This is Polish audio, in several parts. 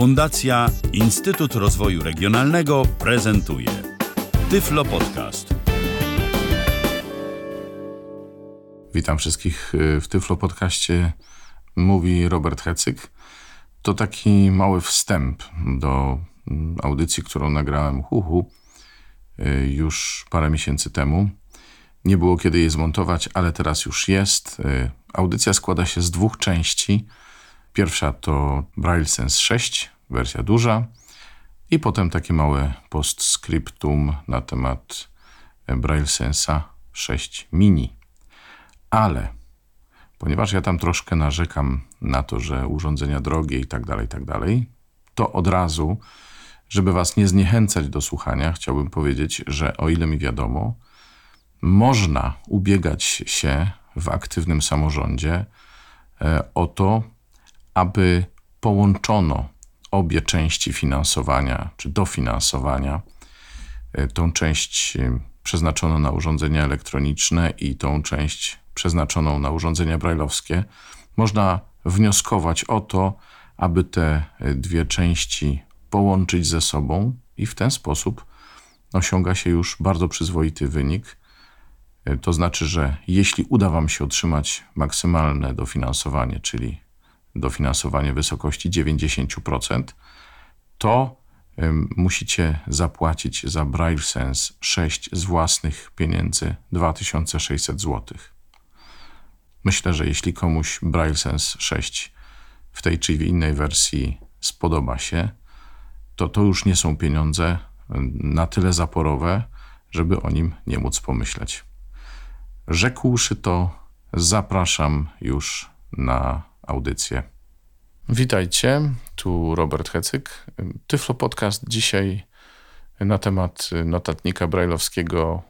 Fundacja Instytut Rozwoju Regionalnego prezentuje Tyflo Podcast. Witam wszystkich y, w Tyflo Podcaście. Mówi Robert Hecyk. To taki mały wstęp do mm, audycji, którą nagrałem huhu y, już parę miesięcy temu. Nie było kiedy jej zmontować, ale teraz już jest. Y, audycja składa się z dwóch części. Pierwsza to Braille Sense 6, wersja duża, i potem takie małe postscriptum na temat Braille Sensa 6 mini. Ale ponieważ ja tam troszkę narzekam na to, że urządzenia drogie i tak dalej, i tak dalej, to od razu, żeby was nie zniechęcać do słuchania, chciałbym powiedzieć, że o ile mi wiadomo, można ubiegać się w aktywnym samorządzie e, o to, aby połączono obie części finansowania czy dofinansowania, e, tą część e, przeznaczoną na urządzenia elektroniczne i tą część przeznaczoną na urządzenia brajlowskie, można wnioskować o to, aby te dwie części połączyć ze sobą i w ten sposób osiąga się już bardzo przyzwoity wynik. To znaczy, że jeśli uda Wam się otrzymać maksymalne dofinansowanie, czyli dofinansowanie w wysokości 90%, to musicie zapłacić za Braille Sense 6 z własnych pieniędzy 2600 zł. Myślę, że jeśli komuś Braille Sense 6 w tej czy w innej wersji spodoba się, to to już nie są pieniądze na tyle zaporowe, żeby o nim nie móc pomyśleć. Rzekłszy to, zapraszam już na audycję. Witajcie, tu Robert Hecyk. Tyflo Podcast dzisiaj na temat notatnika brajlowskiego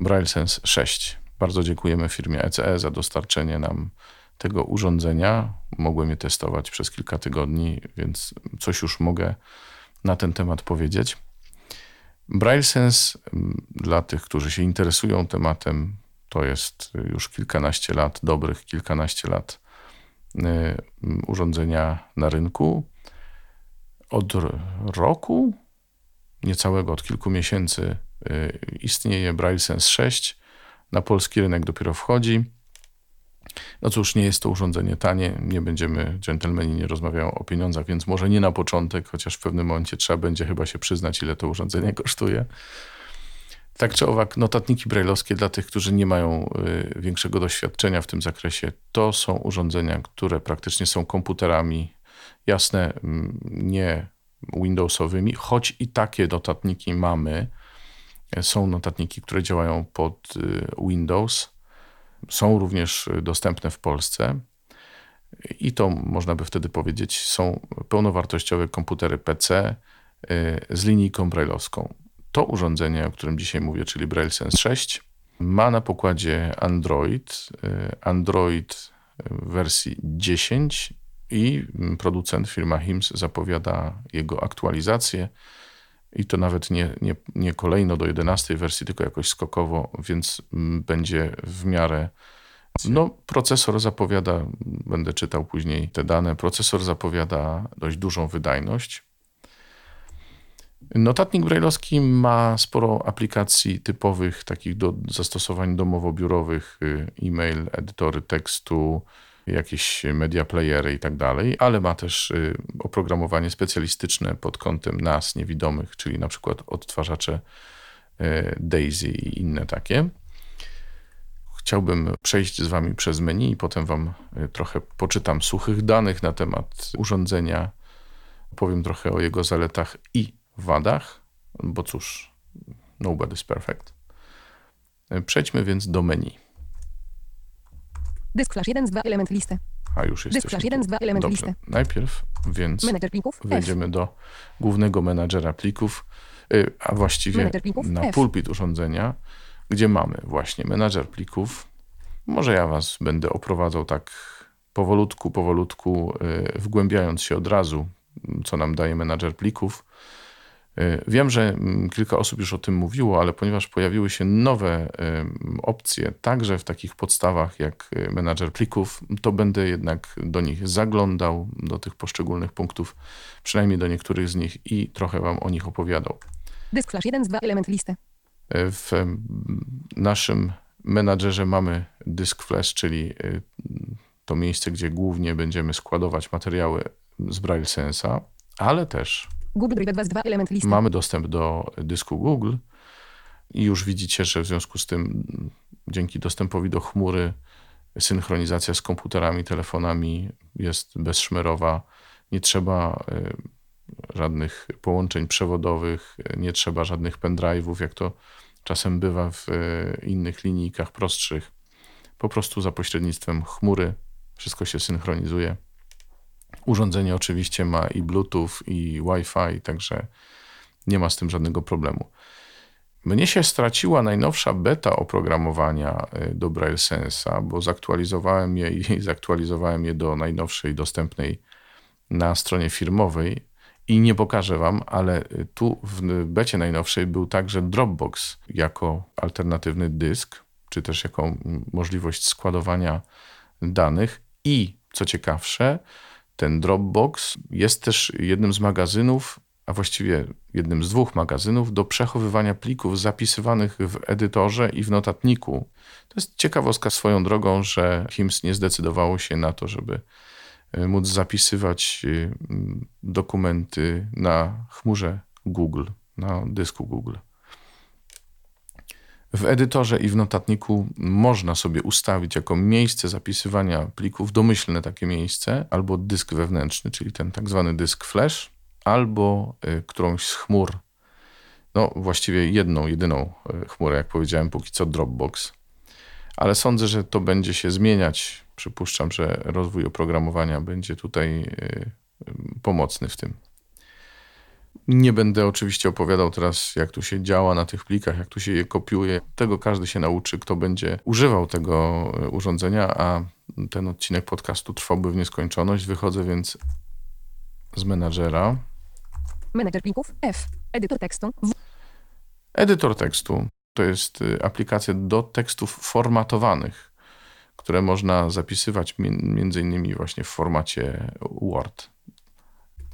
Braille Sense 6. Bardzo dziękujemy firmie ECE za dostarczenie nam tego urządzenia. Mogłem je testować przez kilka tygodni, więc coś już mogę na ten temat powiedzieć. Braille Sense mm, dla tych, którzy się interesują tematem, to jest już kilkanaście lat, dobrych kilkanaście lat urządzenia na rynku. Od roku, niecałego, od kilku miesięcy y, istnieje Braille Sense 6 na polski rynek dopiero wchodzi. No cóż, nie jest to urządzenie tanie, nie będziemy, dżentelmeni nie rozmawiają o pieniądzach, więc może nie na początek, chociaż w pewnym momencie trzeba będzie chyba się przyznać, ile to urządzenie kosztuje. Tak czy owak, notatniki brajlowskie dla tych, którzy nie mają y, większego doświadczenia w tym zakresie, to są urządzenia, które praktycznie są komputerami, jasne, nie Windowsowymi, choć i takie notatniki mamy, są notatniki, które działają pod y, Windows. Są również dostępne w Polsce. I to można by wtedy powiedzieć, są pełnowartościowe komputery PC y, z linijką brailleowską. To urządzenie, o którym dzisiaj mówię, czyli Braille Sense 6, ma na pokładzie Android, y, Android wersji 10 i producent firma HIMS zapowiada jego aktualizację i to nawet nie, nie, nie kolejno do 11 wersji, tylko jakoś skokowo, więc mm, będzie w miarę. No, procesor zapowiada, będę czytał później te dane, procesor zapowiada dość dużą wydajność. Notatnik brajlowski ma sporo aplikacji typowych, takich do zastosowań domowo-biurowych, y, e-mail, edytory tekstu, jakieś media playery i tak dalej, ale ma też y, oprogramowanie specjalistyczne pod kątem nas, niewidomych, czyli na przykład odtwarzacze y, Daisy i inne takie. Chciałbym przejść z Wami przez menu i potem Wam trochę poczytam suchych danych na temat urządzenia. Powiem trochę o jego zaletach i wadach, bo cóż, nobody's perfect. Przejdźmy więc do menu. Dysk flash 1 z 2 element listy. A już jest. Dysk flash 1 z 2 element Dobrze. listy. Najpierw więc Menedżer plików. F. wejdziemy do głównego menadżera plików, y, a właściwie plików na F. pulpit urządzenia, gdzie mamy właśnie menadżer plików. Może ja was będę oprowadzał tak powolutku, powolutku, y, wgłębiając się od razu, co nam daje menadżer plików. Y, Wiem, że mm, kilka osób już o tym mówiło, ale ponieważ pojawiły się nowe ym, opcje, także w takich podstawach jak y, menadżer plików, to będę jednak do nich zaglądał, do tych poszczególnych punktów, przynajmniej do niektórych z nich i trochę Wam o nich opowiadał. Dysk flash 1 z 2 element listy. W naszym menadżerze mamy dysk flash, czyli to miejsce, gdzie głównie będziemy składować materiały z Braille Sensa, ale też Google Drive 2 z 2 element listy. Mamy dostęp do dysku Google i już widzicie, że w związku z tym dzięki dostępowi do chmury synchronizacja z komputerami, telefonami jest bezszmerowa. Nie trzeba y, żadnych połączeń przewodowych, nie trzeba żadnych pendrive'ów, jak to czasem bywa w y, innych linijkach prostszych. Po prostu za pośrednictwem chmury wszystko się synchronizuje. Urządzenie oczywiście ma i Bluetooth, i Wi-Fi, także nie ma z tym żadnego problemu. Mnie się straciła najnowsza beta oprogramowania y, do Braille Sensa, bo zaktualizowałem je i zaktualizowałem je do najnowszej dostępnej na stronie firmowej i nie pokażę wam, ale y, tu w becie najnowszej był także Dropbox jako alternatywny dysk, czy też jako mm, możliwość składowania danych i co ciekawsze, ten Dropbox jest też jednym z magazynów, a właściwie jednym z dwóch magazynów do przechowywania plików zapisywanych w edytorze i w notatniku. To jest ciekawostka swoją drogą, że HIMS nie zdecydowało się na to, żeby y, móc zapisywać mm, dokumenty na chmurze Google, na dysku Google. W edytorze i w notatniku można sobie ustawić jako miejsce zapisywania plików domyślne takie miejsce, albo dysk wewnętrzny, czyli ten tak zwany dysk flash, albo y, którąś z chmur. No, właściwie jedną, jedyną y, chmurę, jak powiedziałem, póki co Dropbox. Ale sądzę, że to będzie się zmieniać. Przypuszczam, że rozwój oprogramowania będzie tutaj y, pomocny w tym. Nie będę oczywiście opowiadał teraz, jak tu się działa na tych plikach, jak tu się je kopiuje. Tego każdy się nauczy, kto będzie używał tego y, urządzenia, a ten odcinek podcastu trwałby w nieskończoność. Wychodzę więc z menadżera. Menedżer plików F. Edytor tekstu. W. Edytor tekstu to jest y, aplikacja do tekstów formatowanych, które można zapisywać mi- między innymi właśnie w formacie Word.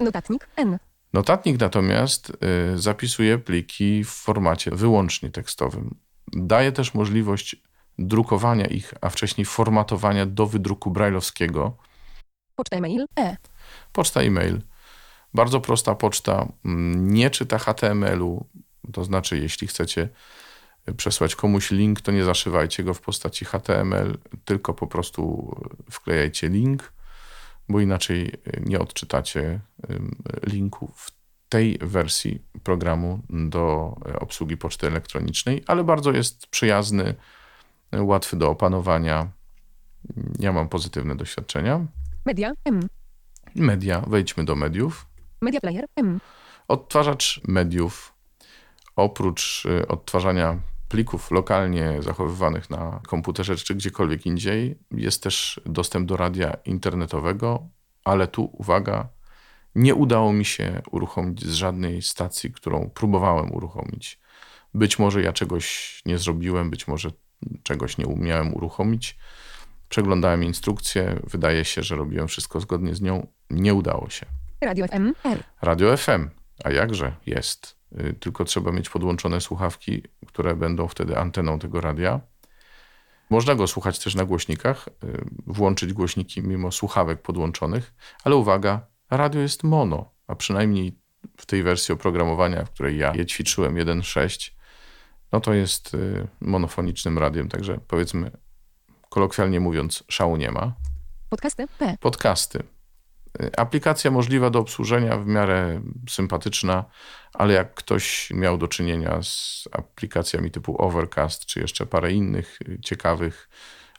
Notatnik N. Notatnik natomiast y, zapisuje pliki w formacie wyłącznie tekstowym. Daje też możliwość drukowania ich, a wcześniej formatowania do wydruku brailleowskiego. Poczta e-mail E. Poczta e-mail. Bardzo prosta poczta. mm, Nie czyta HTML-u. To znaczy, jeśli chcecie przesłać komuś link, to nie zaszywajcie go w postaci HTML, tylko po prostu wklejajcie link, bo inaczej nie odczytacie ym, linku w tej wersji programu do obsługi poczty elektronicznej, ale bardzo jest przyjazny, łatwy do opanowania. Ja mam pozytywne doświadczenia. Media M. Media, wejdźmy do mediów. Media Player M. Odtwarzacz mediów, oprócz y, odtwarzania plików lokalnie zachowywanych na komputerze czy gdziekolwiek indziej, jest też dostęp do radia internetowego, ale tu uwaga, nie udało mi się uruchomić z żadnej stacji, którą próbowałem uruchomić. Być może ja czegoś nie zrobiłem, być może czegoś nie umiałem uruchomić. Przeglądałem instrukcję, wydaje się, że robiłem wszystko zgodnie z nią. Nie udało się. Radio FM. Radio FM, a jakże jest. Y, Tylko trzeba mieć podłączone słuchawki, które będą wtedy anteną tego radia. Można go słuchać też na głośnikach, y, włączyć głośniki mimo słuchawek podłączonych, ale uwaga, radio jest mono, a przynajmniej w tej wersji oprogramowania, w której ja je ćwiczyłem 1.6, no to jest y, monofonicznym radiem, także powiedzmy, kolokwialnie mówiąc, szału nie ma. Podcasty P. Podcasty. Aplikacja możliwa do obsłużenia, w miarę sympatyczna, ale jak ktoś miał do czynienia z aplikacjami typu Overcast, czy jeszcze parę innych y, ciekawych,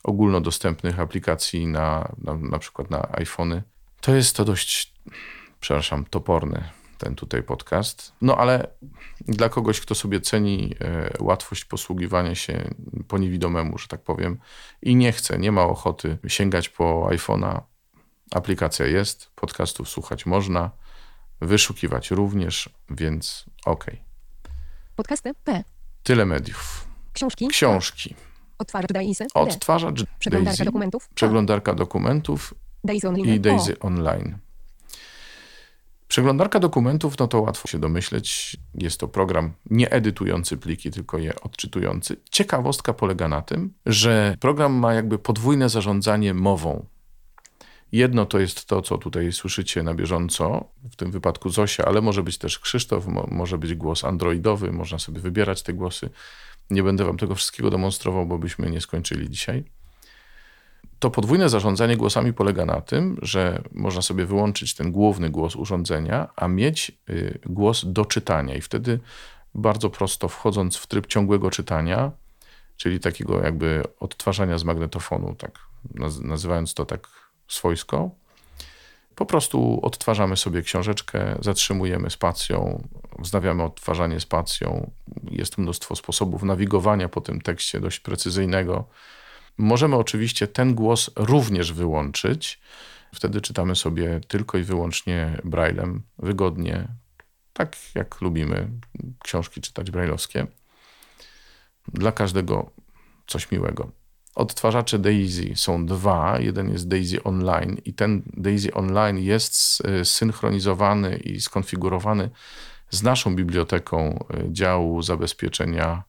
ogólnodostępnych aplikacji na, na, na przykład na iPhony, to jest to dość, przepraszam, toporny ten tutaj podcast. No ale dla kogoś, kto sobie ceni e, łatwość posługiwania się po niewidomemu, że tak powiem, i nie chce, nie ma ochoty sięgać po iPhone'a, aplikacja jest, podcastów słuchać można. Wyszukiwać również, więc ok. Podcasty P. Tyle mediów. Książki. Książki. Odtwarzacz Daisy. Odtwarzacz Przeglądarka Daisy, dokumentów. A. przeglądarka dokumentów Daisy Online. i O. Daisy Online. Przeglądarka dokumentów, no to łatwo się domyśleć. Jest to program nie edytujący pliki, tylko je odczytujący. Ciekawostka polega na tym, że program ma jakby podwójne zarządzanie mową. Jedno to jest to, co tutaj słyszycie na bieżąco, w tym wypadku Zosia, ale może być też Krzysztof, mo- może być głos androidowy, można sobie wybierać te głosy. Nie będę wam tego wszystkiego demonstrował, bo byśmy nie skończyli dzisiaj. To podwójne zarządzanie głosami polega na tym, że można sobie wyłączyć ten główny głos urządzenia, a mieć y, głos do czytania. I wtedy bardzo prosto wchodząc w tryb ciągłego czytania, czyli takiego jakby odtwarzania z magnetofonu, tak naz- nazywając to tak swojsko, po prostu odtwarzamy sobie książeczkę, zatrzymujemy spacją, wznawiamy odtwarzanie spacją. Jest mnóstwo sposobów nawigowania po tym tekście dość precyzyjnego. Możemy oczywiście ten głos również wyłączyć. Wtedy czytamy sobie tylko i wyłącznie braillem, wygodnie, tak jak lubimy książki czytać brailleowskie. Dla każdego coś miłego. Odtwarzacze Daisy są dwa. Jeden jest Daisy Online i ten Daisy Online jest y, synchronizowany i skonfigurowany z naszą biblioteką y, działu zabezpieczenia.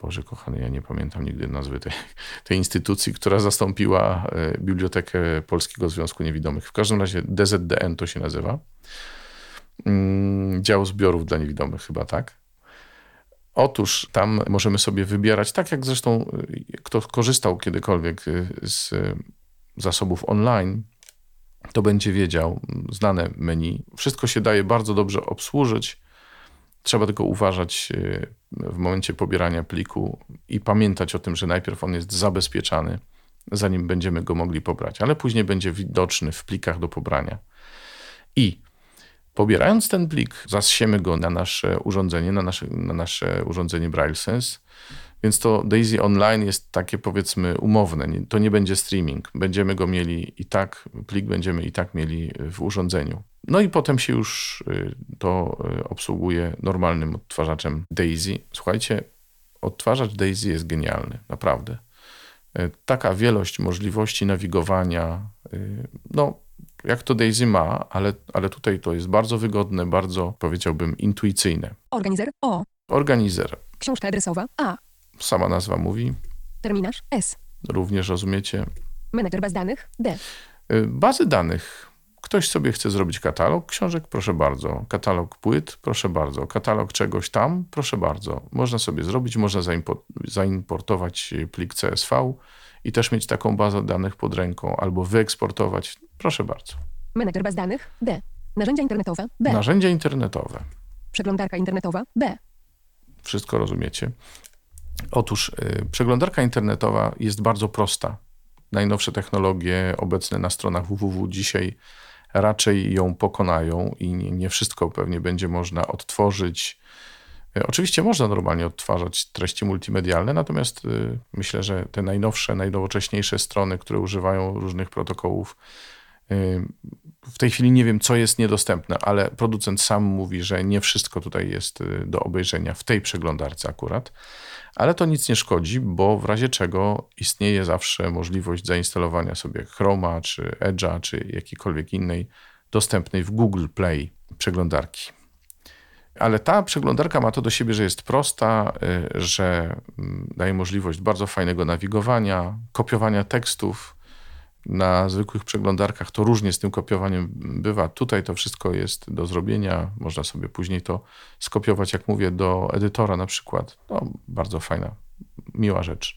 Boże kochany, ja nie pamiętam nigdy nazwy tej, tej instytucji, która zastąpiła y, Bibliotekę Polskiego Związku Niewidomych. W każdym razie DZDN to się nazywa. Mm, Dział zbiorów dla niewidomych, chyba tak. Otóż tam możemy sobie wybierać, tak jak zresztą y, kto korzystał kiedykolwiek y, z y, zasobów online, to będzie wiedział, mm, znane menu. Wszystko się daje bardzo dobrze obsłużyć. Trzeba tylko uważać w momencie pobierania pliku i pamiętać o tym, że najpierw on jest zabezpieczany, zanim będziemy go mogli pobrać, ale później będzie widoczny w plikach do pobrania. I pobierając ten plik, zasiemy go na nasze urządzenie, na nasze, na nasze urządzenie BrailleSense, więc to Daisy Online jest takie powiedzmy umowne. To nie będzie streaming. Będziemy go mieli i tak, plik będziemy i tak mieli w urządzeniu. No i potem się już y, to y, obsługuje normalnym odtwarzaczem Daisy. Słuchajcie, odtwarzacz Daisy jest genialny, naprawdę. Y, Taka wielość możliwości nawigowania, y, no jak to Daisy ma, ale, ale tutaj to jest bardzo wygodne, bardzo powiedziałbym intuicyjne. Organizer. O. Organizer, Książka adresowa. A. sama nazwa mówi, Terminarz. S. również rozumiecie. Menedżer baz danych. D. Y, Bazy danych. Ktoś sobie chce zrobić katalog książek, proszę bardzo. Katalog płyt, proszę bardzo. Katalog czegoś tam, proszę bardzo. Można sobie zrobić, można zaimpo- zaimportować plik CSV i też mieć taką bazę danych pod ręką, albo wyeksportować. Proszę bardzo. Menedżer baz danych. D. Narzędzia internetowe. B. Narzędzia internetowe. Przeglądarka internetowa. B. Wszystko rozumiecie. Otóż y, przeglądarka internetowa jest bardzo prosta. Najnowsze technologie obecne na stronach www dzisiaj raczej ją pokonają i nie, wszystko pewnie będzie można odtworzyć. Y, Oczywiście można normalnie odtwarzać treści multimedialne, natomiast y, myślę, że te najnowsze, najnowocześniejsze strony, które używają różnych protokołów, y, w tej chwili nie wiem, co jest niedostępne, ale producent sam mówi, że nie wszystko tutaj jest do obejrzenia w tej przeglądarce akurat. Ale to nic nie szkodzi, bo w razie czego istnieje zawsze możliwość zainstalowania sobie Chroma, czy Edge'a, czy jakiejkolwiek innej dostępnej w Google Play przeglądarki. Ale ta przeglądarka ma to do siebie, że jest prosta, y, że mm, daje możliwość bardzo fajnego nawigowania, kopiowania tekstów. Na zwykłych przeglądarkach to różnie z tym kopiowaniem bywa. Tutaj to wszystko jest do zrobienia. Można sobie później to skopiować, jak mówię, do edytora na przykład. No, bardzo fajna, miła rzecz.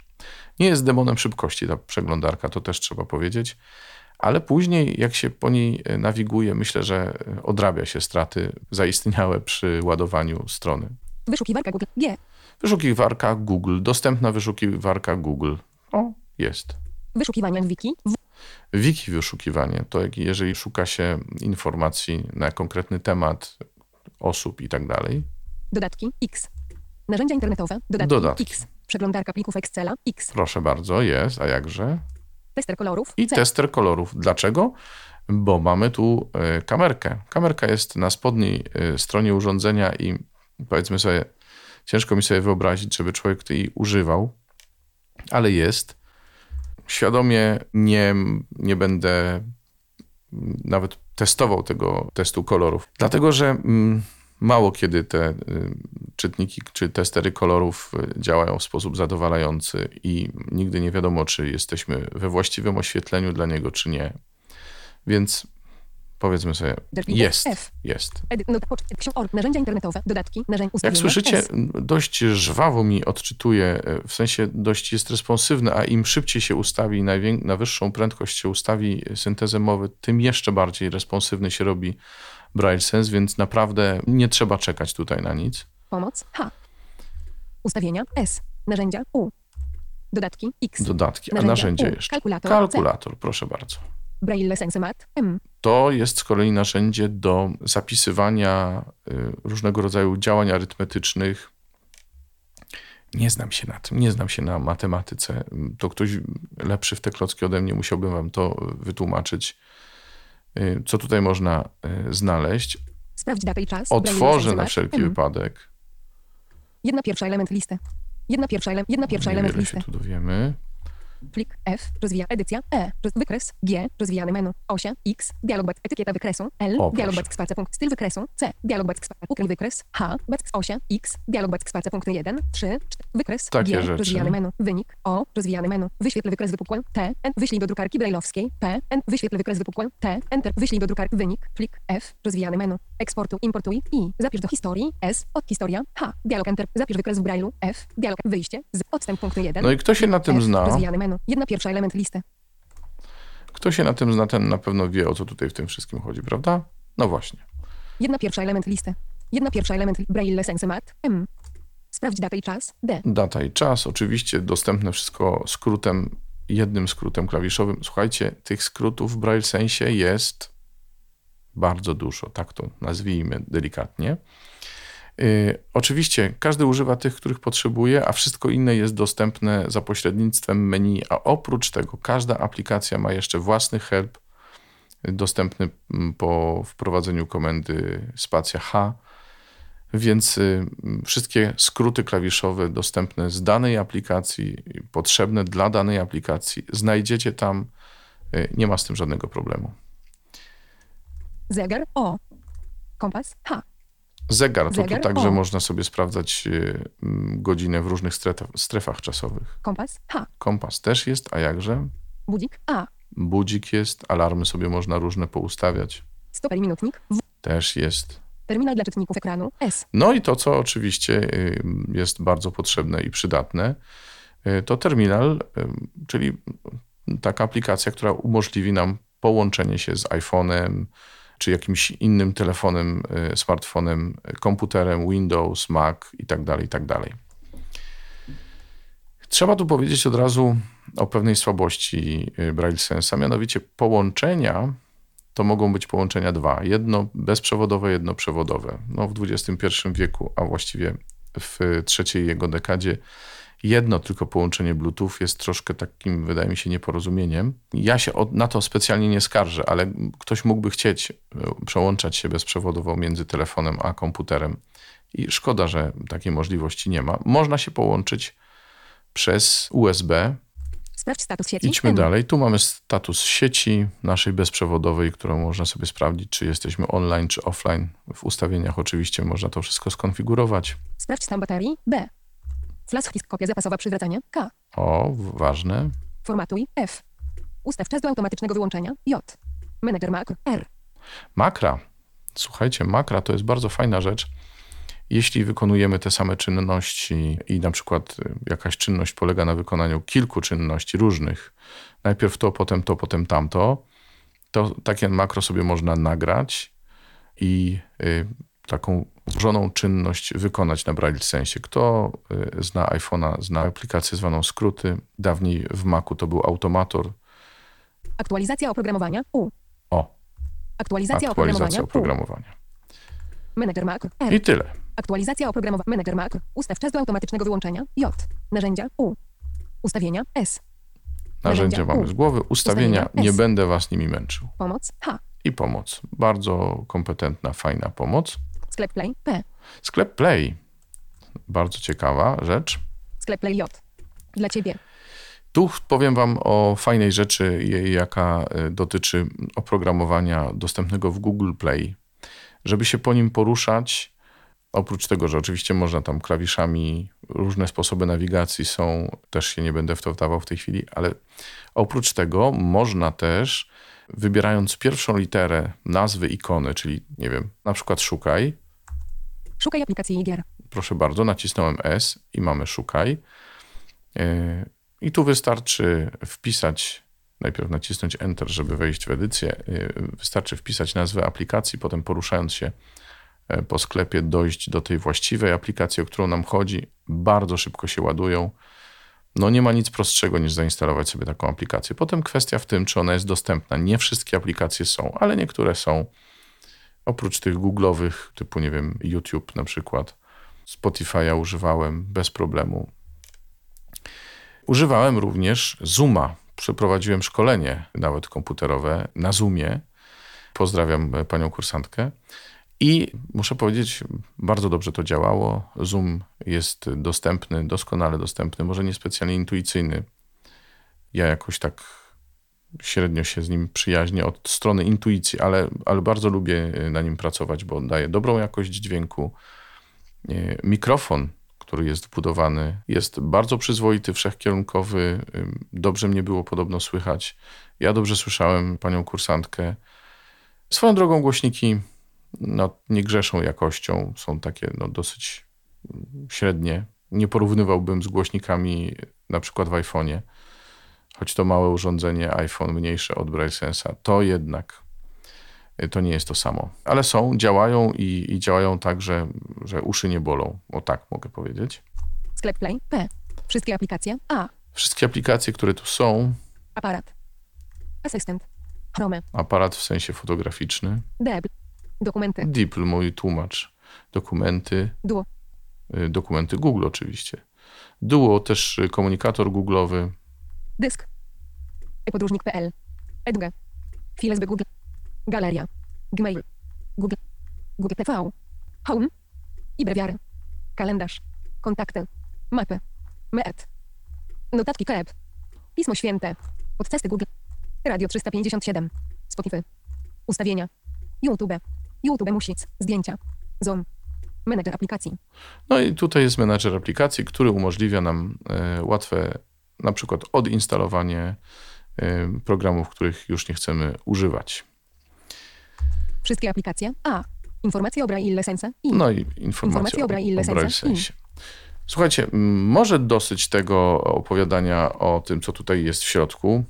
Nie jest demonem szybkości ta przeglądarka, to też trzeba powiedzieć, ale później, jak się po niej e, nawiguje, myślę, że e, odrabia się straty zaistniałe przy ładowaniu strony. Wyszukiwarka Google. G. Wyszukiwarka Google, dostępna wyszukiwarka Google. O, jest. Wyszukiwania w wiki. W. Wiki wyszukiwanie to jeżeli szuka się informacji na konkretny temat osób i tak dalej. Dodatki. X. Narzędzia internetowe. Dodatki. Dodatki. X. Przeglądarka plików Excela. X. Proszę bardzo, jest, a jakże? Tester kolorów. I C. tester kolorów. Dlaczego? bo mamy tu e, kamerkę. Kamerka jest na spodniej e, stronie urządzenia i powiedzmy sobie, ciężko mi sobie wyobrazić, żeby człowiek jej używał, ale jest. Świadomie nie, nie będę nawet testował tego testu kolorów, dlatego że mm, mało kiedy te y, czytniki czy testery kolorów y, działają w sposób zadowalający i nigdy nie wiadomo, czy jesteśmy we właściwym oświetleniu dla niego, czy nie. Więc powiedzmy sobie, jest, F. jest. Or, narzędzia internetowe, dodatki, narzędzia, Jak słyszycie, S. dość żwawo mi odczytuje, e, w sensie dość jest responsywny, a im szybciej się ustawi, najwię- na wyższą prędkość się ustawi syntezę mowy, tym jeszcze bardziej responsywny się robi Braille Sense, więc naprawdę nie trzeba czekać tutaj na nic. Pomoc, H. Ustawienia, S. Narzędzia, U. Dodatki, X. Dodatki, a Narzędzia, narzędzie U. jeszcze. Kalkulator, Kalkulator, proszę bardzo. Braille Sensemat, M. To jest z kolei narzędzie do zapisywania y, różnego rodzaju działań arytmetycznych. Nie znam się na tym, nie znam się na matematyce. To ktoś lepszy w te klocki ode mnie musiałbym wam to wytłumaczyć. Y, Co tutaj można y, znaleźć? Sprawdź datę i czas. Otworzę na wszelki M. wypadek. Jedna pierwsza element listy. Jedna pierwsza, ele- jedna pierwsza element Niewiele się listy. tu dowiemy. Plik F, rozwija edycja, E, roz- wykres, G, rozwijany menu, osia, X, dialog back, etykieta wykresu, L, O, dialog back, spacja punkt, styl wykresu, C, dialog back, spacja, ukrył wykres, H, back, osia, X, dialog back, spacja punkt 1, 3, 4, wykres, Takie G, rzeczy. rozwijany menu, wynik, O, rozwijany menu, wyświetl wykres wypukłe, T, N, wyślij do drukarki brajlowskiej, P, N, wyświetl wykres wypukłe, T, Enter, wyślij do drukarki, wynik, plik F, rozwijany menu, eksportu, importuj, I, zapisz do historii, S, od historia, H, dialog Enter, zapisz wykres w brajlu, F, dialog, wyjście, z, odstęp punktu 1, No i kto się na tym F, zna? rozwijany menu, jedna pierwsza element listy. Kto się na tym zna, ten na pewno wie, o co tutaj w tym wszystkim chodzi, prawda? No właśnie. Jedna pierwsza element listy. Jedna pierwsza element Braille Sensemat. M. Sprawdź datę i czas. D. Data i czas, oczywiście dostępne wszystko skrótem, jednym skrótem klawiszowym. Słuchajcie, tych skrótów w Braille Sensie jest bardzo dużo, tak to nazwijmy delikatnie. Yy, oczywiście każdy używa tych, których potrzebuje, a wszystko inne jest dostępne za pośrednictwem menu, a oprócz tego każda aplikacja ma jeszcze własny help dostępny mm, po wprowadzeniu komendy spacja H, więc y, wszystkie skróty klawiszowe dostępne z danej aplikacji, potrzebne dla danej aplikacji, znajdziecie tam. Y, Nie ma z tym żadnego problemu. Zegar. O. Kompas. H. Zegar to Zegar, tu także o. można sobie sprawdzać y, mm, godzinę w różnych strefach, czasowych. Kompas. H. Kompas też jest, a jakże? Budzik. A. Budzik jest, alarmy sobie można różne poustawiać. Stoper minutnik. W. Też jest. Terminal dla czytników ekranu. S. No i to, co oczywiście y, jest bardzo potrzebne i przydatne, y, to terminal, czyli taka aplikacja, która umożliwi nam połączenie się z iPhone'em, czy jakimś innym telefonem, y, smartfonem, komputerem, Windows, Mac i tak dalej, i tak. Trzeba tu powiedzieć od razu o pewnej słabości y, Braille Sense, a mianowicie połączenia to mogą być połączenia dwa. Jedno bezprzewodowe, jedno przewodowe. No, w XXI wieku, a właściwie w trzeciej jego dekadzie, jedno tylko połączenie Bluetooth jest troszkę takim, wydaje mi się, nieporozumieniem. Ja się od, na to specjalnie nie skarżę, ale ktoś mógłby chcieć e, przełączać się bezprzewodowo między telefonem a komputerem. I szkoda, że takiej możliwości nie ma. Można się połączyć przez USB, Sprawdź status sieci. Idźmy dalej. Tu mamy status sieci naszej bezprzewodowej, którą można sobie sprawdzić, czy jesteśmy online, czy offline. W ustawieniach oczywiście można to wszystko skonfigurować. Sprawdź stan baterii. B. Flash disk. Kopia zapasowa przywracania. K. O, ważne. Formatuj. F. Ustaw czas do automatycznego wyłączenia. J. Manager makro. R. Makra. Słuchajcie, makra to jest bardzo fajna rzecz. Jeśli wykonujemy te same czynności i na przykład y, jakaś czynność polega na wykonaniu kilku czynności różnych, najpierw to, potem to, potem tamto, to takie makro sobie można nagrać i y, taką złożoną czynność wykonać na Braille Sensie. Kto y, zna iPhone'a, zna aplikację zwaną skróty. Dawniej w Macu to był automator. Aktualizacja oprogramowania. U. O, Aktualizacja, aktualizacja oprogramowania. Manager makro. R. I tyle. Aktualizacja oprogramowania. Manager makro. Ustaw czas do automatycznego wyłączenia. J. Narzędzia. U. Ustawienia. S. Narzędzia Narzędzia. mamy U. z głowy, ustawienia, Ustawienia. nie będę was nimi męczył. Pomoc. H. I pomoc. Bardzo kompetentna, fajna pomoc. Sklep Play. P. Sklep Play. Bardzo ciekawa rzecz. Sklep Play J. Dla ciebie. Tu powiem Wam o fajnej rzeczy, jaka y, dotyczy oprogramowania dostępnego w Google Play. Żeby się po nim poruszać, oprócz tego, że oczywiście można tam klawiszami, różne sposoby nawigacji są, też się nie będę w to wdawał w tej chwili, ale oprócz tego można też, wybierając pierwszą literę nazwy ikony, czyli nie wiem, na przykład szukaj, Szukaj aplikacji gier. proszę bardzo, nacisnąłem S i mamy szukaj. Yy, I tu wystarczy wpisać, najpierw nacisnąć Enter, żeby wejść w edycję. Yy, Wystarczy wpisać nazwę aplikacji, potem poruszając się e, po sklepie, dojść do tej właściwej aplikacji, o którą nam chodzi. Bardzo szybko się ładują. No nie ma nic prostszego niż zainstalować sobie taką aplikację. Potem kwestia w tym, czy ona jest dostępna. Nie wszystkie aplikacje są, ale niektóre są. Oprócz tych googlowych, typu nie wiem, YouTube na przykład, Spotify'a używałem bez problemu. Używałem również Zooma. Przeprowadziłem szkolenie, nawet komputerowe, na Zoomie. Pozdrawiam e, panią kursantkę. I muszę powiedzieć, bardzo dobrze to działało. Zoom jest dostępny, doskonale dostępny, może niespecjalnie intuicyjny. Ja jakoś tak średnio się z nim przyjaźnię od strony intuicji, ale, ale bardzo lubię e, na nim pracować, bo daje dobrą jakość dźwięku. E, Mikrofon, który jest wbudowany, jest bardzo przyzwoity, wszechkierunkowy. Dobrze mnie było podobno słychać. Ja dobrze słyszałem panią kursantkę. Swoją drogą głośniki no, nie grzeszą jakością, są takie no, dosyć mm, średnie. Nie porównywałbym z głośnikami na przykład w iPhone'ie choć to małe urządzenie, iPhone mniejsze od BrailleSense'a, to jednak y, to nie jest to samo. Ale są, działają i, i działają tak, że, że uszy nie bolą. O tak mogę powiedzieć. Sklep Play. P. Wszystkie aplikacje. A. Wszystkie aplikacje, które tu są, Aparat. Asystent. Chrome. aparat w sensie fotograficzny, Deb. Dokumenty. DeepL, mój tłumacz, dokumenty, Duo. y, dokumenty Google oczywiście. Duo, też komunikator Google'owy, Dysk. e-podróżnik.pl. Edge. File z Google. Galeria. Gmail. Google. Google TV. Home. I brewiary. Kalendarz. Kontakty. Mapy. Meet. Notatki KEP. Pismo święte. Podcasty Google. Radio 357. Spotify. Ustawienia. YouTube. YouTube music. Zdjęcia. Zoom. Menedżer aplikacji. No i tutaj jest menadżer aplikacji, który umożliwia nam e, łatwe na przykład odinstalowanie e, programów, których już nie chcemy używać. Wszystkie aplikacje. A. Informacje o Braille Sense. I. No i informacje Informacje o Braille Sense. Sensie. Słuchajcie, m, może dosyć tego opowiadania o tym, co tutaj jest w środku.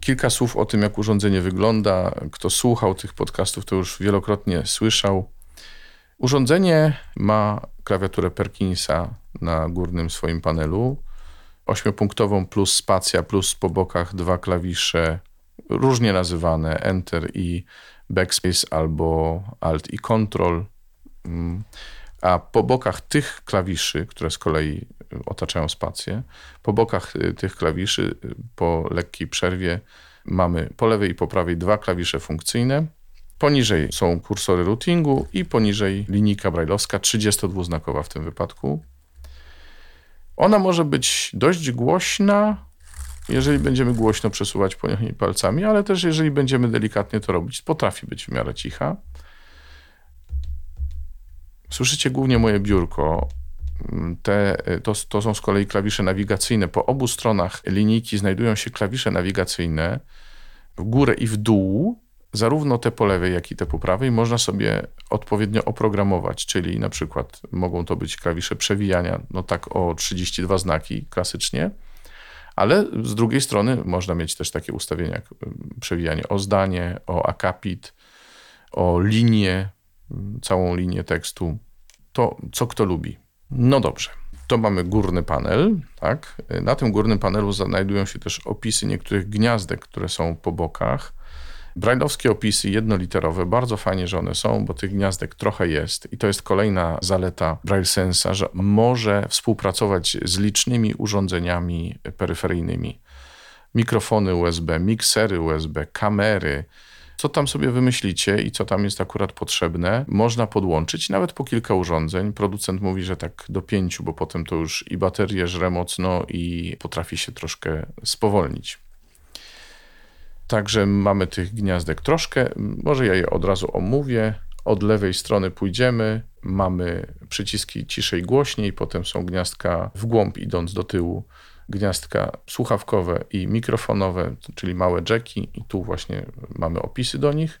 Kilka słów o tym, jak urządzenie wygląda. Kto słuchał tych podcastów, to już wielokrotnie słyszał. Urządzenie ma klawiaturę Perkinsa na górnym swoim panelu. Ośmiopunktową plus spacja, plus po bokach dwa klawisze, różnie nazywane Enter i Backspace albo Alt i Control. Mm. A po bokach tych klawiszy, które z kolei y, otaczają spację, po bokach y, tych klawiszy, y, po lekkiej przerwie, mamy po lewej i po prawej dwa klawisze funkcyjne. Poniżej są kursory routingu i poniżej linijka brajlowska, 32-znakowa w tym wypadku. Ona może być dość głośna, jeżeli będziemy głośno przesuwać po niej palcami, ale też jeżeli będziemy delikatnie to robić, potrafi być w miarę cicha. Słyszycie głównie moje biurko. Te, to, to są z kolei klawisze nawigacyjne. Po obu stronach linijki znajdują się klawisze nawigacyjne w górę i w dół. Zarówno te po lewej, jak i te po prawej można sobie odpowiednio oprogramować, czyli na przykład mogą to być klawisze przewijania, no tak o 32 znaki klasycznie, ale z drugiej strony można mieć też takie ustawienia jak przewijanie o zdanie, o akapit, o linię, całą linię tekstu. To co kto lubi. No dobrze. To mamy górny panel, tak? Na tym górnym panelu znajdują się też opisy niektórych gniazdek, które są po bokach. Brailleowskie opisy jednoliterowe, bardzo fajnie, że one są, bo tych gniazdek trochę jest i to jest kolejna zaleta BrailleSense'a, że może współpracować z licznymi urządzeniami peryferyjnymi. mikrofony USB, miksery USB, kamery. Co tam sobie wymyślicie i co tam jest akurat potrzebne, można podłączyć nawet po kilka urządzeń. Producent mówi, że tak do pięciu, bo potem to już i baterie żre mocno i potrafi się troszkę spowolnić. Także mamy tych gniazdek troszkę. Może ja je od razu omówię. Od lewej strony pójdziemy, mamy przyciski ciszej głośniej, potem są gniazdka w głąb idąc do tyłu, gniazdka słuchawkowe i mikrofonowe, czyli małe jacki i tu właśnie mamy opisy do nich.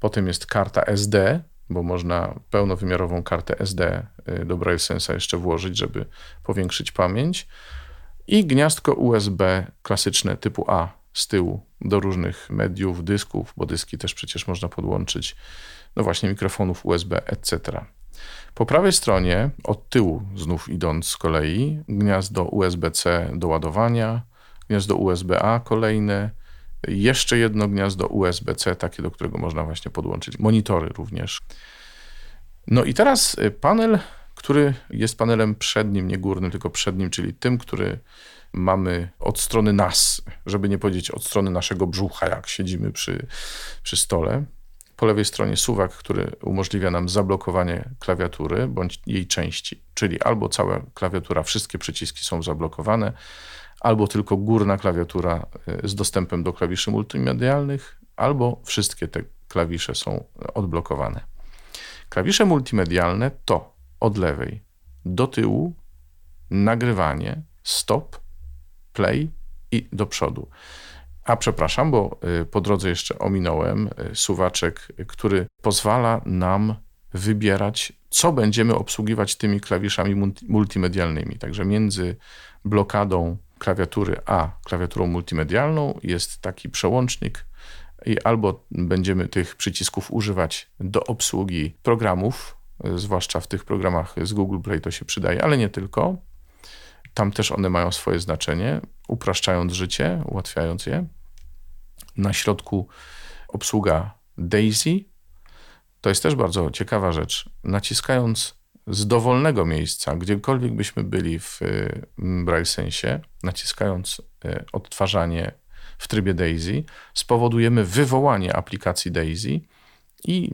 Potem jest karta SD, bo można pełnowymiarową kartę SD y, do Braille Sensa jeszcze włożyć, żeby powiększyć pamięć. I gniazdko USB klasyczne typu A z tyłu do różnych mediów, dysków, bo dyski też przecież można podłączyć, no właśnie mikrofonów USB, etc. Po prawej stronie, od tyłu znów idąc z kolei, gniazdo USB-C do ładowania, gniazdo USB-A kolejne, jeszcze jedno gniazdo USB-C, takie, do którego można właśnie podłączyć monitory również. No i teraz y, panel, który jest panelem przednim, nie górnym, tylko przednim, czyli tym, który mamy od strony nas, żeby nie powiedzieć od strony naszego brzucha, jak siedzimy przy, przy stole. Po lewej stronie suwak, który umożliwia nam zablokowanie klawiatury bądź jej części, czyli albo cała klawiatura, wszystkie przyciski są zablokowane, albo tylko górna klawiatura y, z dostępem do klawiszy multimedialnych, albo wszystkie te klawisze są odblokowane. Klawisze multimedialne to od lewej do tyłu nagrywanie, stop, play i do przodu. A przepraszam, bo y, po drodze jeszcze ominąłem y, suwaczek, który pozwala nam wybierać, co będziemy obsługiwać tymi klawiszami multimedialnymi. Także między blokadą klawiatury a klawiaturą multimedialną jest taki przełącznik i albo będziemy tych przycisków używać do obsługi programów, y, zwłaszcza w tych programach z Google Play to się przydaje, ale nie tylko. Tam też one mają swoje znaczenie, upraszczając życie, ułatwiając je. Na środku obsługa Daisy. To jest też bardzo ciekawa rzecz. Naciskając z dowolnego miejsca, gdziekolwiek byśmy byli w Braille Sensie, naciskając y, odtwarzanie w trybie Daisy, spowodujemy wywołanie aplikacji Daisy i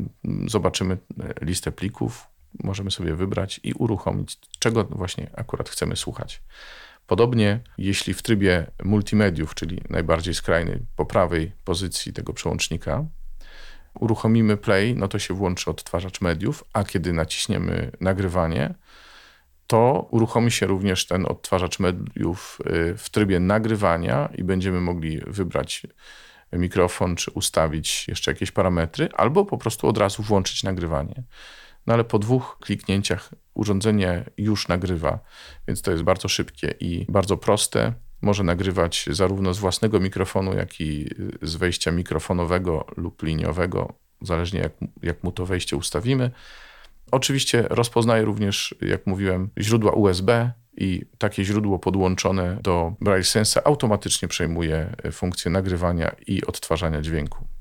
zobaczymy y, listę plików, możemy sobie wybrać i uruchomić, czego właśnie akurat chcemy słuchać. Podobnie, jeśli w trybie multimediów, czyli najbardziej skrajnej po prawej pozycji tego przełącznika, uruchomimy play, no to się włączy odtwarzacz mediów, a kiedy naciśniemy nagrywanie, to uruchomi się również ten odtwarzacz mediów y, w trybie nagrywania i będziemy mogli wybrać mikrofon, czy ustawić jeszcze jakieś parametry, albo po prostu od razu włączyć nagrywanie no ale po dwóch kliknięciach urządzenie już nagrywa, więc to jest bardzo szybkie i bardzo proste. Może nagrywać zarówno z własnego mikrofonu, jak i z wejścia mikrofonowego lub liniowego, zależnie jak, jak mu to wejście ustawimy. Oczywiście rozpoznaje również, jak mówiłem, źródła USB i takie źródło podłączone do Braille Sensa automatycznie przejmuje funkcję nagrywania i odtwarzania dźwięku.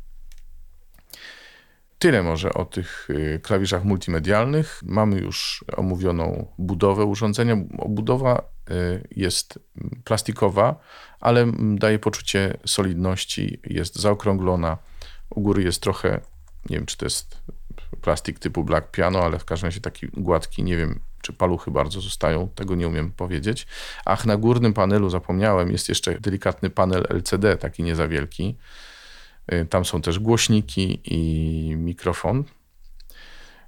Tyle może o tych y, klawiszach multimedialnych. Mamy już omówioną budowę urządzenia. Budowa y, jest plastikowa, ale daje poczucie solidności, jest zaokrąglona. U góry jest trochę, nie wiem czy to jest plastik typu Black Piano, ale w każdym razie taki gładki, nie wiem czy paluchy bardzo zostają, tego nie umiem powiedzieć. Ach, na górnym panelu zapomniałem, jest jeszcze delikatny panel LCD, taki nie za wielki tam są też głośniki i mikrofon.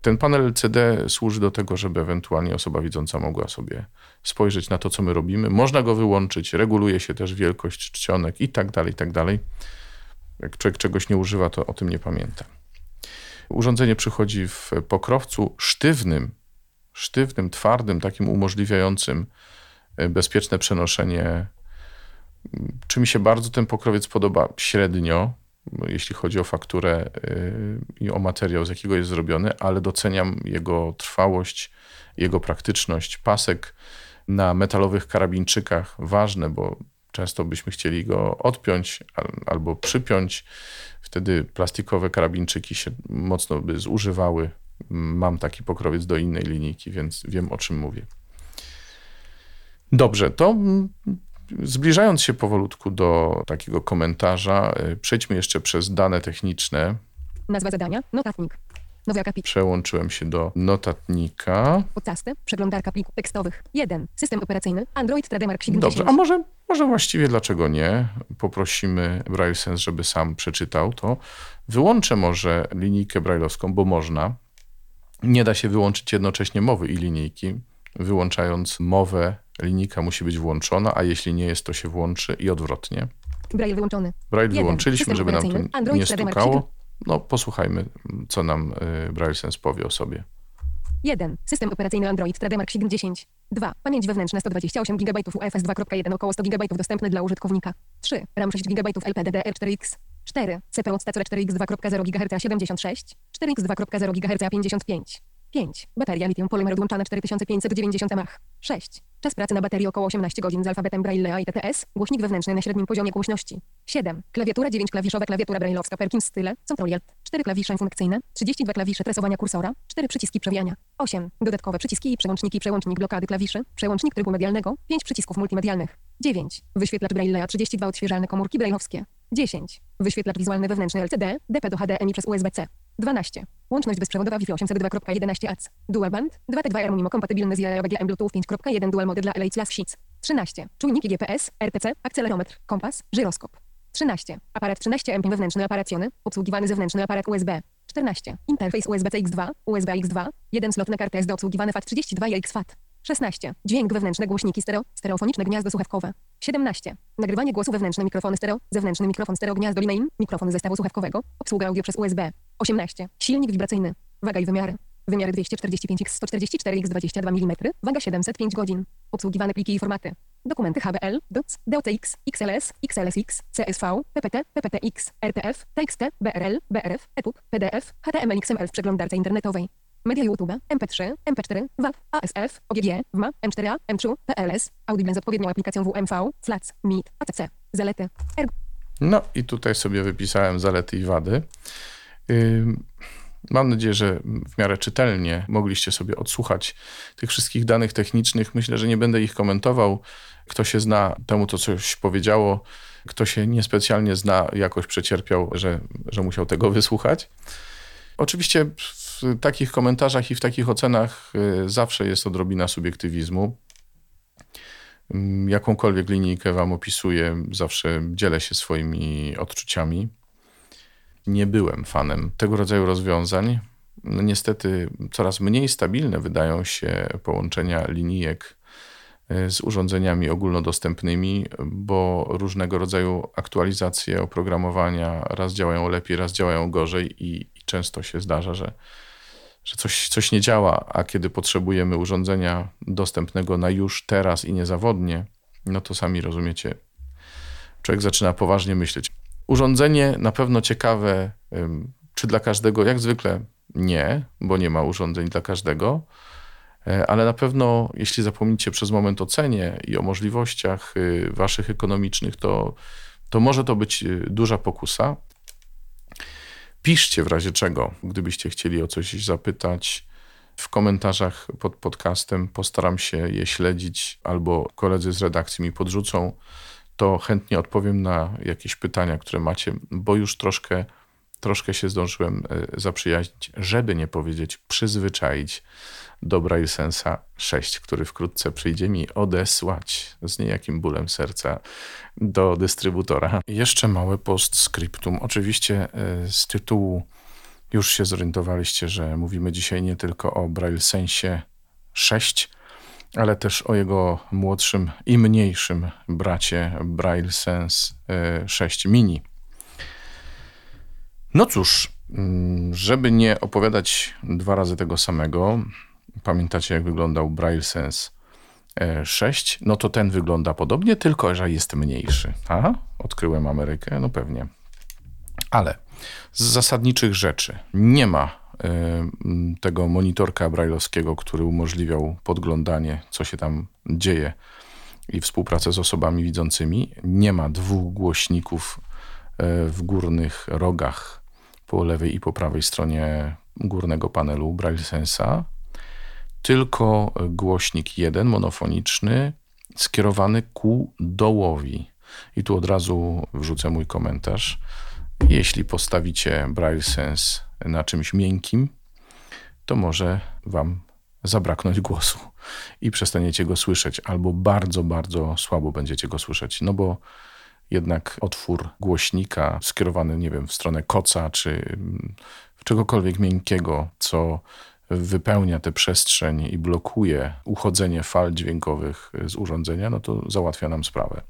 Ten panel LCD służy do tego, żeby ewentualnie osoba widząca mogła sobie spojrzeć na to, co my robimy. Można go wyłączyć, reguluje się też wielkość czcionek i tak dalej, i tak dalej. Jak człowiek czegoś nie używa, to o tym nie pamięta. Urządzenie przychodzi w pokrowcu sztywnym, sztywnym, twardym, takim umożliwiającym y, bezpieczne przenoszenie. Czy mi się bardzo ten pokrowiec podoba? Średnio jeśli chodzi o fakturę y, i o materiał, z jakiego jest zrobiony, ale doceniam jego trwałość, jego praktyczność. Pasek na metalowych karabińczykach ważne, bo często byśmy chcieli go odpiąć albo przypiąć. Wtedy plastikowe karabińczyki się mocno by zużywały. Mam taki pokrowiec do innej linijki, więc wiem o czym mówię. Dobrze, to Zbliżając się powolutku do takiego komentarza, y, przejdźmy jeszcze przez dane techniczne. Nazwa zadania. Notatnik. Nowy akapit. Przełączyłem się do notatnika. Podcasty. Przeglądarka plików tekstowych. 1. System operacyjny. Android Trademark 7. Dobrze, a może, może właściwie dlaczego nie? Poprosimy BrailleSense, żeby sam przeczytał to. Wyłączę może linijkę brailleowską, bo można. Nie da się wyłączyć jednocześnie mowy i linijki. Wyłączając mowę, linijka musi być włączona, a jeśli nie jest, to się włączy i odwrotnie. Braille wyłączony. Braille wyłączyliśmy, żeby nam to Android nie stukało. No, posłuchajmy, co nam y, BrailleSense powie o sobie. 1. System operacyjny Android Trademark 710. 2. Pamięć wewnętrzna 128 GB UFS 2.1 około 100 GB dostępny dla użytkownika. 3. RAM 6 GB LPDDR4X. 4. CPU Stacore 4X 2.0 GHz 76. 4X 2.0 GHz 55. 5. Bateria litium polymer odłączana 4590 mAh. 6. Czas pracy na baterii około 18 godzin z alfabetem Braille i TTS. Głośnik wewnętrzny na średnim poziomie głośności. 7. Klawiatura 9 klawiszowa klawiatura brailleowska Perkins Style. Control Alt. 4 klawisze funkcyjne. 32 klawisze tresowania kursora. 4 przyciski przewijania. 8. Dodatkowe przyciski i przełączniki. Przełącznik blokady klawiszy. Przełącznik trybu medialnego. 5 przycisków multimedialnych. 9. Wyświetlacz Braille'a 32 odświeżalne komórki brailleowskie. 10. Wyświetlacz wizualny wewnętrzny LCD. DP do HDMI przez USB-C. 12. Łączność bezprzewodowa Wi-Fi 802.11 AC. Dual band. 2T2R mimo kompatybilny z JBGM Bluetooth 5.1 Dual Mode dla LA Class Sheets. 13. Czujniki GPS, RTC, akcelerometr, kompas, żyroskop. 13. Aparat 13 MP wewnętrzny aparacjony, obsługiwany zewnętrzny aparat USB. 14. Interfejs USB-C X2, USB X2, jeden slot na kartę SD obsługiwany FAT32 i XFAT. 16. Dźwięk wewnętrzny głośniki stereo, stereofoniczne gniazdo słuchawkowe. 17. Nagrywanie głosu wewnętrzny mikrofony stereo, zewnętrzny mikrofon stereo gniazdo linijne, mikrofon zestawu słuchawkowego, obsługa audio przez USB. 18. Silnik wibracyjny. Waga i wymiary. Wymiary 245 x 144 x 22 mm, waga 705 godzin. Obsługiwane pliki i formaty. Dokumenty HBL, DOC, DOCX, XLS, XLSX, CSV, PPT, PPTX, RTF, TXT, BRL, BRF, EPUB, PDF, HTML, XML w przeglądarce internetowej. Media YouTube, MP3, MP4, WAV, ASF, OGG, WMA, M4A, M3, PLS, Audible z odpowiednią aplikacją WMV, FLAC, MIT, ACC. Zalety. Erg No i tutaj sobie wypisałem zalety i wady. Mam nadzieję, że w miarę czytelnie mogliście sobie odsłuchać tych wszystkich danych technicznych. Myślę, że nie będę ich komentował. Kto się zna, temu to coś powiedziało. Kto się niespecjalnie zna, jakoś przecierpiał, że, że musiał tego wysłuchać. Oczywiście w takich komentarzach i w takich ocenach y, zawsze jest odrobina subiektywizmu. Ym, Jakąkolwiek linijkę Wam opisuję, zawsze dzielę się swoimi odczuciami. Nie byłem fanem tego rodzaju rozwiązań. No niestety coraz mniej stabilne wydają się połączenia linijek y, z urządzeniami ogólnodostępnymi, bo różnego rodzaju aktualizacje oprogramowania raz działają lepiej, raz działają gorzej i, i często się zdarza, że, że coś, coś nie działa, a kiedy potrzebujemy urządzenia dostępnego na już, teraz i niezawodnie, no to sami rozumiecie, człowiek zaczyna poważnie myśleć. Urządzenie na pewno ciekawe, czy dla każdego, jak zwykle nie, bo nie ma urządzeń dla każdego, E, ale na pewno, jeśli zapomnicie przez moment o cenie i o możliwościach y, waszych ekonomicznych, to, to może to być y, duża pokusa. Piszcie w razie czego, gdybyście chcieli o coś zapytać w komentarzach pod podcastem. Postaram się je śledzić, albo koledzy z redakcji mi podrzucą. To chętnie odpowiem na jakieś pytania, które macie, bo już troszkę, troszkę się zdążyłem e, zaprzyjaźnić, żeby nie powiedzieć przyzwyczaić do BrailleSense'a 6, który wkrótce przyjdzie mi odesłać z niejakim bólem serca do dystrybutora. Jeszcze małe postscriptum. Oczywiście e, z tytułu już się zorientowaliście, że mówimy dzisiaj nie tylko o BrailleSensie 6, ale też o jego młodszym i mniejszym bracie BrailleSense e, 6 Mini. No cóż, mm, żeby nie opowiadać dwa razy tego samego, pamiętacie jak wyglądał BrailleSense e, 6, no to ten wygląda podobnie, tylko że jest mniejszy. Aha, odkryłem Amerykę, no pewnie. Ale z zasadniczych rzeczy nie ma y, tego monitorka brailleowskiego, który umożliwiał podglądanie, co się tam dzieje i współpracę z osobami widzącymi. Nie ma dwóch głośników y, w górnych rogach po lewej i po prawej stronie górnego panelu BrailleSense'a, tylko głośnik jeden monofoniczny skierowany ku dołowi. I tu od razu wrzucę mój komentarz. Jeśli postawicie Braille Sense na czymś miękkim, to może wam zabraknąć głosu i przestaniecie go słyszeć, albo bardzo, bardzo słabo będziecie go słyszeć. No bo jednak otwór głośnika skierowany, nie wiem, w stronę koca czy czegokolwiek miękkiego, co wypełnia tę przestrzeń i blokuje uchodzenie fal dźwiękowych z urządzenia, no to załatwia nam sprawę.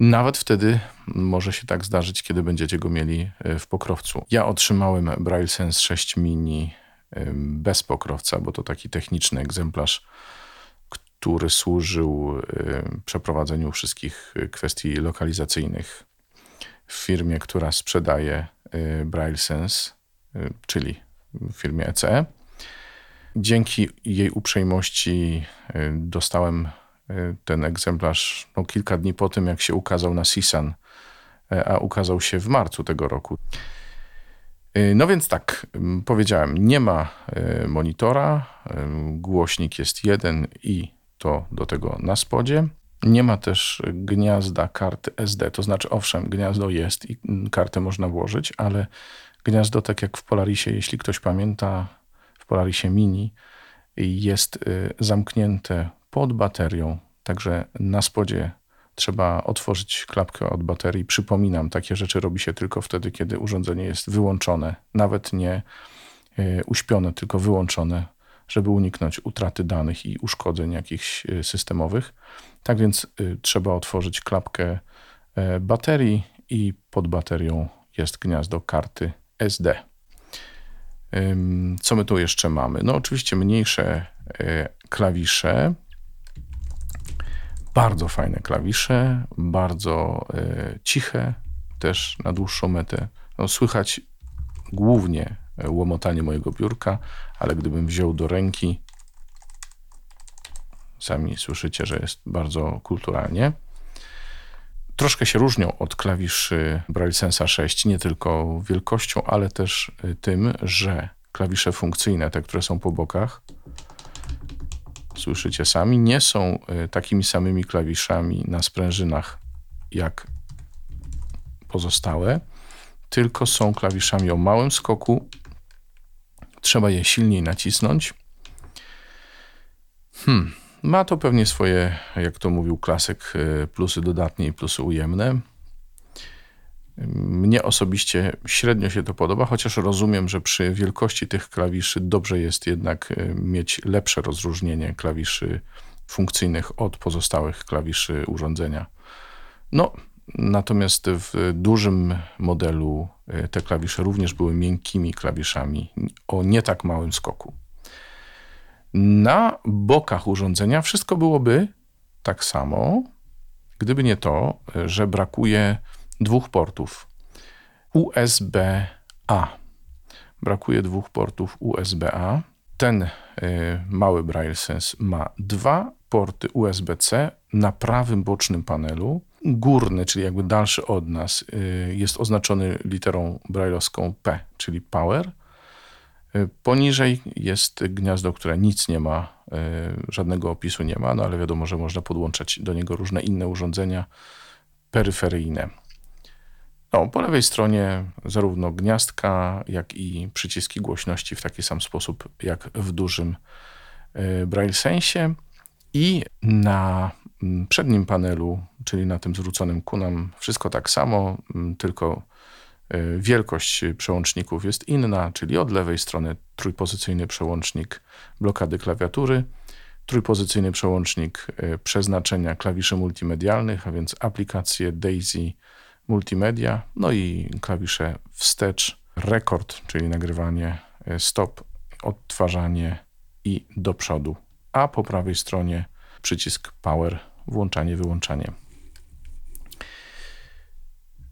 Nawet wtedy może się tak zdarzyć, kiedy będziecie go mieli e, w pokrowcu. Ja otrzymałem Braille Sense 6 Mini bez pokrowca, bo to taki techniczny egzemplarz, który służył przeprowadzeniu wszystkich kwestii lokalizacyjnych w firmie, która sprzedaje e, Braille Sense, e, czyli w firmie ECE. Dzięki jej uprzejmości dostałem E, ten egzemplarz no, kilka dni po tym, jak się ukazał na CISAN, e, a ukazał się w marcu tego roku. No więc tak, powiedziałem, nie ma monitora, głośnik jest jeden i to do tego na spodzie. Nie ma też gniazda karty SD, to znaczy owszem, gniazdo jest i kartę można włożyć, ale gniazdo, tak jak w Polarisie, jeśli ktoś pamięta, w Polarisie Mini jest zamknięte pod baterią. Także na spodzie trzeba otworzyć klapkę od baterii. Przypominam, takie rzeczy robi się tylko wtedy, kiedy urządzenie jest wyłączone, nawet nie e, uśpione, tylko wyłączone, żeby uniknąć utraty danych i uszkodzeń jakichś e, systemowych. Tak więc trzeba otworzyć klapkę baterii i pod baterią jest gniazdo karty SD. Co my tu jeszcze mamy? No oczywiście mniejsze klawisze, bardzo fajne klawisze, bardzo e, ciche, też na dłuższą metę. No, słychać głównie e, łomotanie mojego biurka, ale gdybym wziął do ręki, sami słyszycie, że jest bardzo kulturalnie. Troszkę się różnią od klawiszy Braille Sensa 6, nie tylko wielkością, ale też e, tym, że klawisze funkcyjne, te, które są po bokach, słyszycie sami, nie są e, takimi samymi klawiszami na sprężynach jak pozostałe, tylko są klawiszami o małym skoku. Trzeba je silniej nacisnąć. Hmm. Ma to pewnie swoje, jak to mówił klasyk, e, plusy dodatnie i plusy ujemne. Mnie osobiście średnio się to podoba, chociaż rozumiem, że przy wielkości tych klawiszy dobrze jest jednak e, mieć lepsze rozróżnienie klawiszy funkcyjnych od pozostałych klawiszy urządzenia. No, natomiast w dużym modelu e, te klawisze również były miękkimi klawiszami o nie tak małym skoku. Na bokach urządzenia wszystko byłoby tak samo, gdyby nie to, że brakuje dwóch portów USB-A. Brakuje dwóch portów USB-A. Ten y, mały Braille Sense ma dwa porty USB-C na prawym bocznym panelu. Górny, czyli jakby dalszy od nas, y, jest oznaczony literą brailleowską P, czyli Power. Y, poniżej jest gniazdo, które nic nie ma, żadnego opisu nie ma, no ale wiadomo, że można podłączać do niego różne inne urządzenia peryferyjne. No, po lewej stronie zarówno gniazdka, jak i przyciski głośności w taki sam sposób jak w dużym e, Braille Sensie. I na mm, przednim panelu, czyli na tym zwróconym ku nam, wszystko tak samo, mm, tylko wielkość przełączników jest inna, czyli od lewej strony trójpozycyjny przełącznik blokady klawiatury, trójpozycyjny przełącznik e, przeznaczenia klawiszy multimedialnych, a więc aplikacje DAISY, multimedia, no i klawisze wstecz, rekord, czyli nagrywanie, e, stop, odtwarzanie i do przodu. A po prawej stronie przycisk power, włączanie, wyłączanie.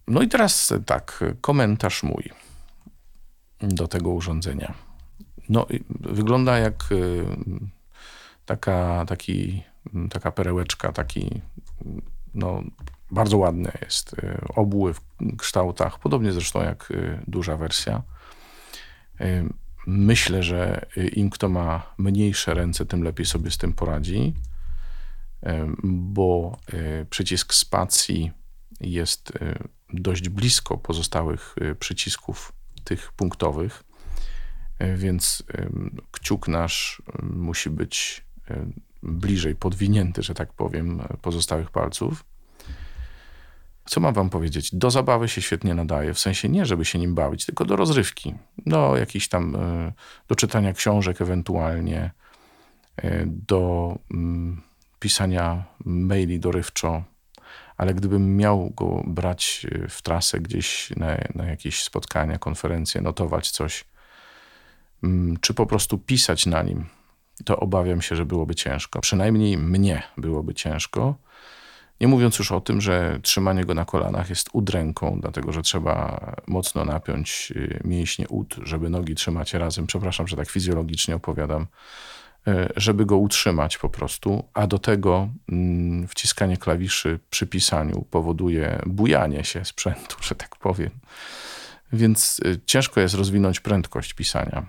No i teraz tak, komentarz mój do tego urządzenia. No, wygląda jak e, taka, taki, taka perełeczka, taki no, bardzo ładne jest. Y, obły w kształtach, podobnie zresztą jak y, duża wersja. Y, myślę, że im kto ma mniejsze ręce, tym lepiej sobie z tym poradzi. bo przycisk spacji jest dość blisko pozostałych przycisków tych punktowych, więc kciuk nasz musi być bliżej podwinięty, że tak powiem, pozostałych palców. Co mam wam powiedzieć? Do zabawy się świetnie nadaje, w sensie nie, żeby się nim bawić, tylko do rozrywki, do jakichś tam, do czytania książek ewentualnie, do mm, pisania maili dorywczo, ale gdybym miał go brać e, w trasę gdzieś na, na jakieś spotkania, konferencje, notować coś, mm, czy po prostu pisać na nim, to obawiam się, że byłoby ciężko. Przynajmniej mnie byłoby ciężko. Nie mówiąc już o tym, że trzymanie go na kolanach jest udręką, dlatego że trzeba mocno napiąć y, mięśnie ud, żeby nogi trzymać razem. Przepraszam, że tak fizjologicznie opowiadam, y, żeby go utrzymać po prostu, a do tego mm, wciskanie klawiszy przy pisaniu powoduje bujanie się sprzętu, że tak powiem. Więc y, ciężko jest rozwinąć prędkość pisania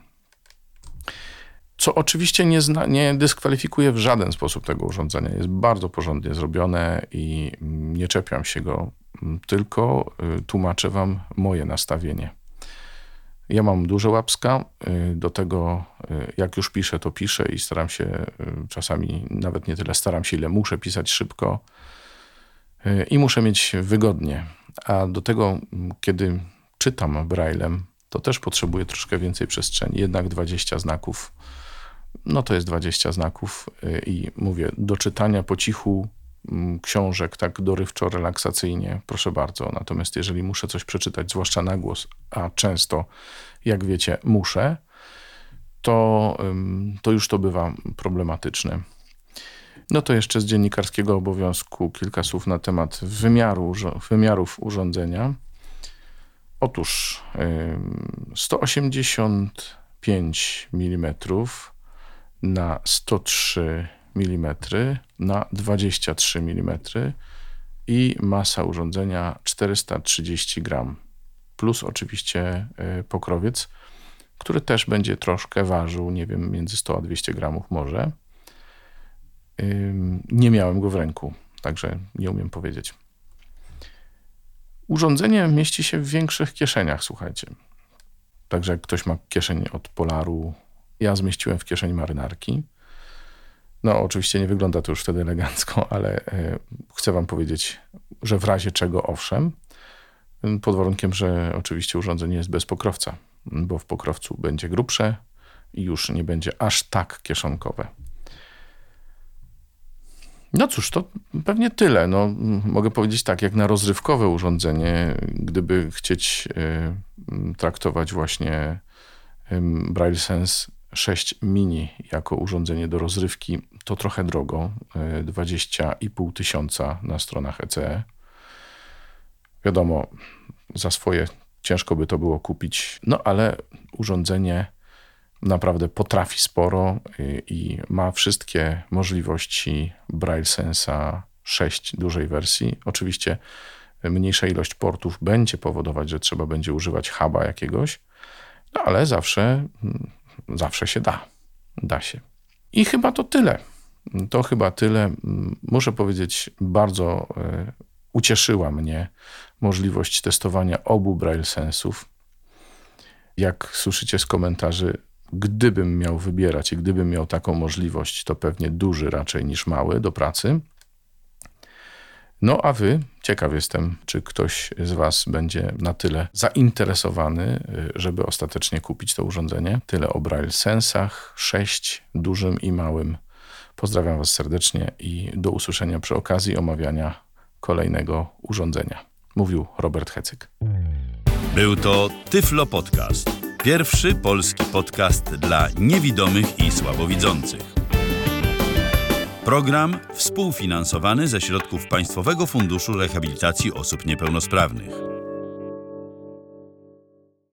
co oczywiście nie, zna, nie dyskwalifikuje w żaden sposób tego urządzenia. Jest bardzo porządnie zrobione i nie czepiam się go, tylko y, tłumaczę wam moje nastawienie. Ja mam duże łapska, y, do tego y, jak już piszę, to piszę i staram się czasami nawet nie tyle staram się, ile muszę pisać szybko i muszę mieć wygodnie. A do tego, kiedy czytam braillem, to też potrzebuję troszkę więcej przestrzeni, jednak 20 znaków no to jest 20 znaków y, i mówię, do czytania po cichu mm, książek tak dorywczo, relaksacyjnie, proszę bardzo. Natomiast jeżeli muszę coś przeczytać, zwłaszcza na głos, a często, jak wiecie, muszę, to, to już to bywa problematyczne. No to jeszcze z dziennikarskiego obowiązku kilka słów na temat wymiaru, wymiarów urządzenia. Otóż 185 mm na 103 mm na 23 mm i masa urządzenia 430 gram. Plus oczywiście e, pokrowiec, który też będzie troszkę ważył, nie wiem, między 100 a 200 gramów może. Nie miałem go w ręku, także nie umiem powiedzieć. Urządzenie mieści się w większych kieszeniach, słuchajcie. Także jak ktoś ma kieszeń od Polaru, ja zmieściłem w kieszeni marynarki. No, oczywiście nie wygląda to już wtedy elegancko, ale e, chcę Wam powiedzieć, że w razie czego owszem, pod warunkiem, że oczywiście urządzenie jest bez pokrowca, bo w pokrowcu będzie grubsze i już nie będzie aż tak kieszonkowe. No cóż, to pewnie tyle. No, mogę powiedzieć tak, jak na rozrywkowe urządzenie, gdyby chcieć y, traktować właśnie y, Braille Sense 6 mini jako urządzenie do rozrywki to trochę drogo, 20,5 e, tysiąca na stronach ECE. Wiadomo, za swoje ciężko by to było kupić, no ale urządzenie naprawdę potrafi sporo i, e, i ma wszystkie możliwości Braille Sensa 6 dużej wersji. Oczywiście mniejsza ilość portów będzie powodować, że trzeba będzie używać huba jakiegoś, no ale zawsze mm, zawsze się da. Da się. I chyba to tyle. To chyba tyle. Muszę powiedzieć, bardzo e, ucieszyła mnie możliwość testowania obu Braille Sensów. Jak słyszycie z komentarzy, gdybym miał wybierać i gdybym miał taką możliwość, to pewnie duży raczej niż mały do pracy. No a wy, ciekaw jestem, czy ktoś z was będzie na tyle zainteresowany, y, żeby ostatecznie kupić to urządzenie. Tyle o Braille Sensach, 6 dużym i małym. Pozdrawiam was serdecznie i do usłyszenia przy okazji omawiania kolejnego urządzenia. Mówił Robert Hecyk. Był to Tyflo Podcast. Pierwszy polski podcast dla niewidomych i słabowidzących. Program współfinansowany ze środków Państwowego Funduszu Rehabilitacji Osób Niepełnosprawnych.